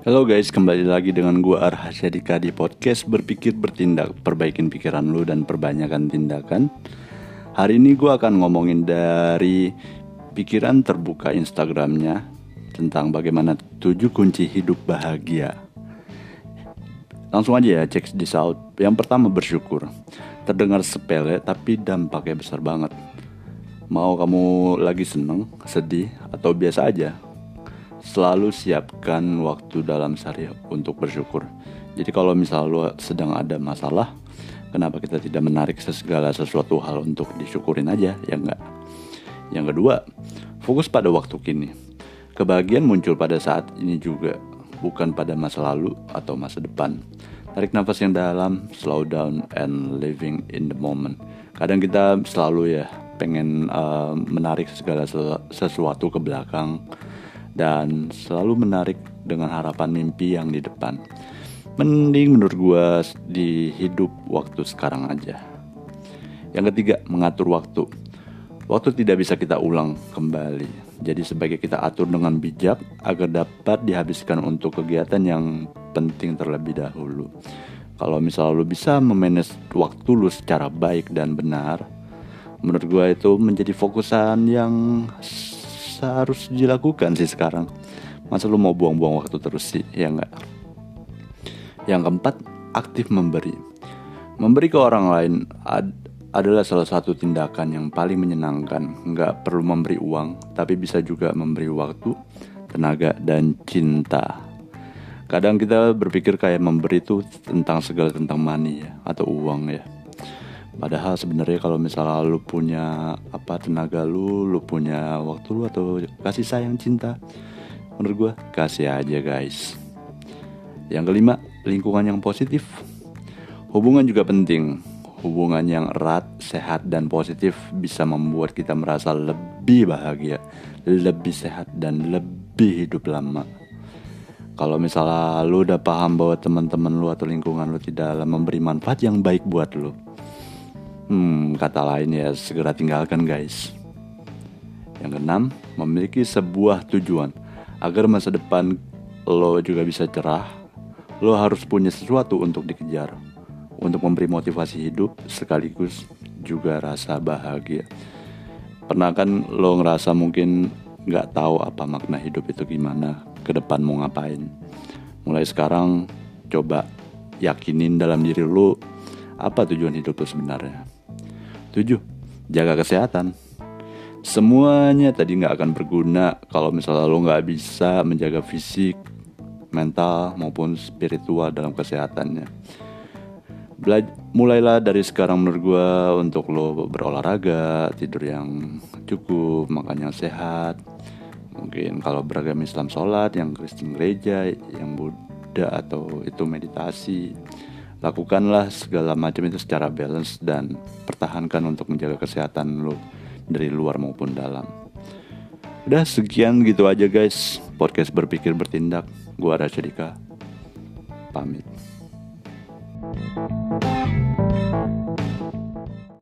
Halo guys, kembali lagi dengan gue Arhasya Dika di podcast Berpikir Bertindak Perbaikin pikiran lu dan perbanyakan tindakan. Hari ini gue akan ngomongin dari pikiran terbuka Instagramnya Tentang bagaimana tujuh kunci hidup bahagia. Langsung aja ya cek this out. Yang pertama bersyukur. Terdengar sepele tapi dampaknya besar banget. Mau kamu lagi seneng, sedih, atau biasa aja selalu siapkan waktu dalam sehari untuk bersyukur. Jadi kalau misal lu sedang ada masalah, kenapa kita tidak menarik segala sesuatu hal untuk disyukurin aja, ya enggak? Yang kedua, fokus pada waktu kini. Kebahagiaan muncul pada saat ini juga, bukan pada masa lalu atau masa depan. Tarik nafas yang dalam, slow down, and living in the moment. Kadang kita selalu ya pengen uh, menarik segala sesuatu ke belakang, dan selalu menarik dengan harapan mimpi yang di depan. Mending menurut gue di hidup waktu sekarang aja. Yang ketiga, mengatur waktu. Waktu tidak bisa kita ulang kembali. Jadi sebagai kita atur dengan bijak agar dapat dihabiskan untuk kegiatan yang penting terlebih dahulu. Kalau misalnya lu bisa memanage waktu lu secara baik dan benar, menurut gue itu menjadi fokusan yang harus dilakukan sih sekarang. Masa lu mau buang-buang waktu terus sih? Ya enggak yang keempat aktif memberi. Memberi ke orang lain ad adalah salah satu tindakan yang paling menyenangkan. Nggak perlu memberi uang tapi bisa juga memberi waktu tenaga dan cinta. Kadang kita berpikir kayak memberi itu tentang segala tentang money ya atau uang ya Padahal sebenarnya kalau misalnya lu punya apa tenaga lu, lu punya waktu lu atau kasih sayang cinta, menurut gue kasih aja guys. Yang kelima, lingkungan yang positif. Hubungan juga penting. Hubungan yang erat, sehat, dan positif bisa membuat kita merasa lebih bahagia, lebih sehat, dan lebih hidup lama. Kalau misalnya lu udah paham bahwa teman-teman lu atau lingkungan lu tidak memberi manfaat yang baik buat lu, Hmm, kata lain ya segera tinggalkan guys. Yang keenam, memiliki sebuah tujuan agar masa depan lo juga bisa cerah. Lo harus punya sesuatu untuk dikejar, untuk memberi motivasi hidup sekaligus juga rasa bahagia. Pernah kan lo ngerasa mungkin nggak tahu apa makna hidup itu gimana, ke depan mau ngapain. Mulai sekarang coba yakinin dalam diri lo apa tujuan hidup lo sebenarnya. 7. Jaga kesehatan. Semuanya tadi nggak akan berguna kalau misalnya lo nggak bisa menjaga fisik, mental maupun spiritual dalam kesehatannya. Bela mulailah dari sekarang menurut gue untuk lo berolahraga, tidur yang cukup, makan yang sehat. Mungkin kalau beragam Islam sholat, yang Kristen gereja, yang Buddha atau itu meditasi lakukanlah segala macam itu secara balance dan pertahankan untuk menjaga kesehatan lo dari luar maupun dalam. Udah sekian gitu aja guys podcast berpikir bertindak. Gua Dika pamit. thank you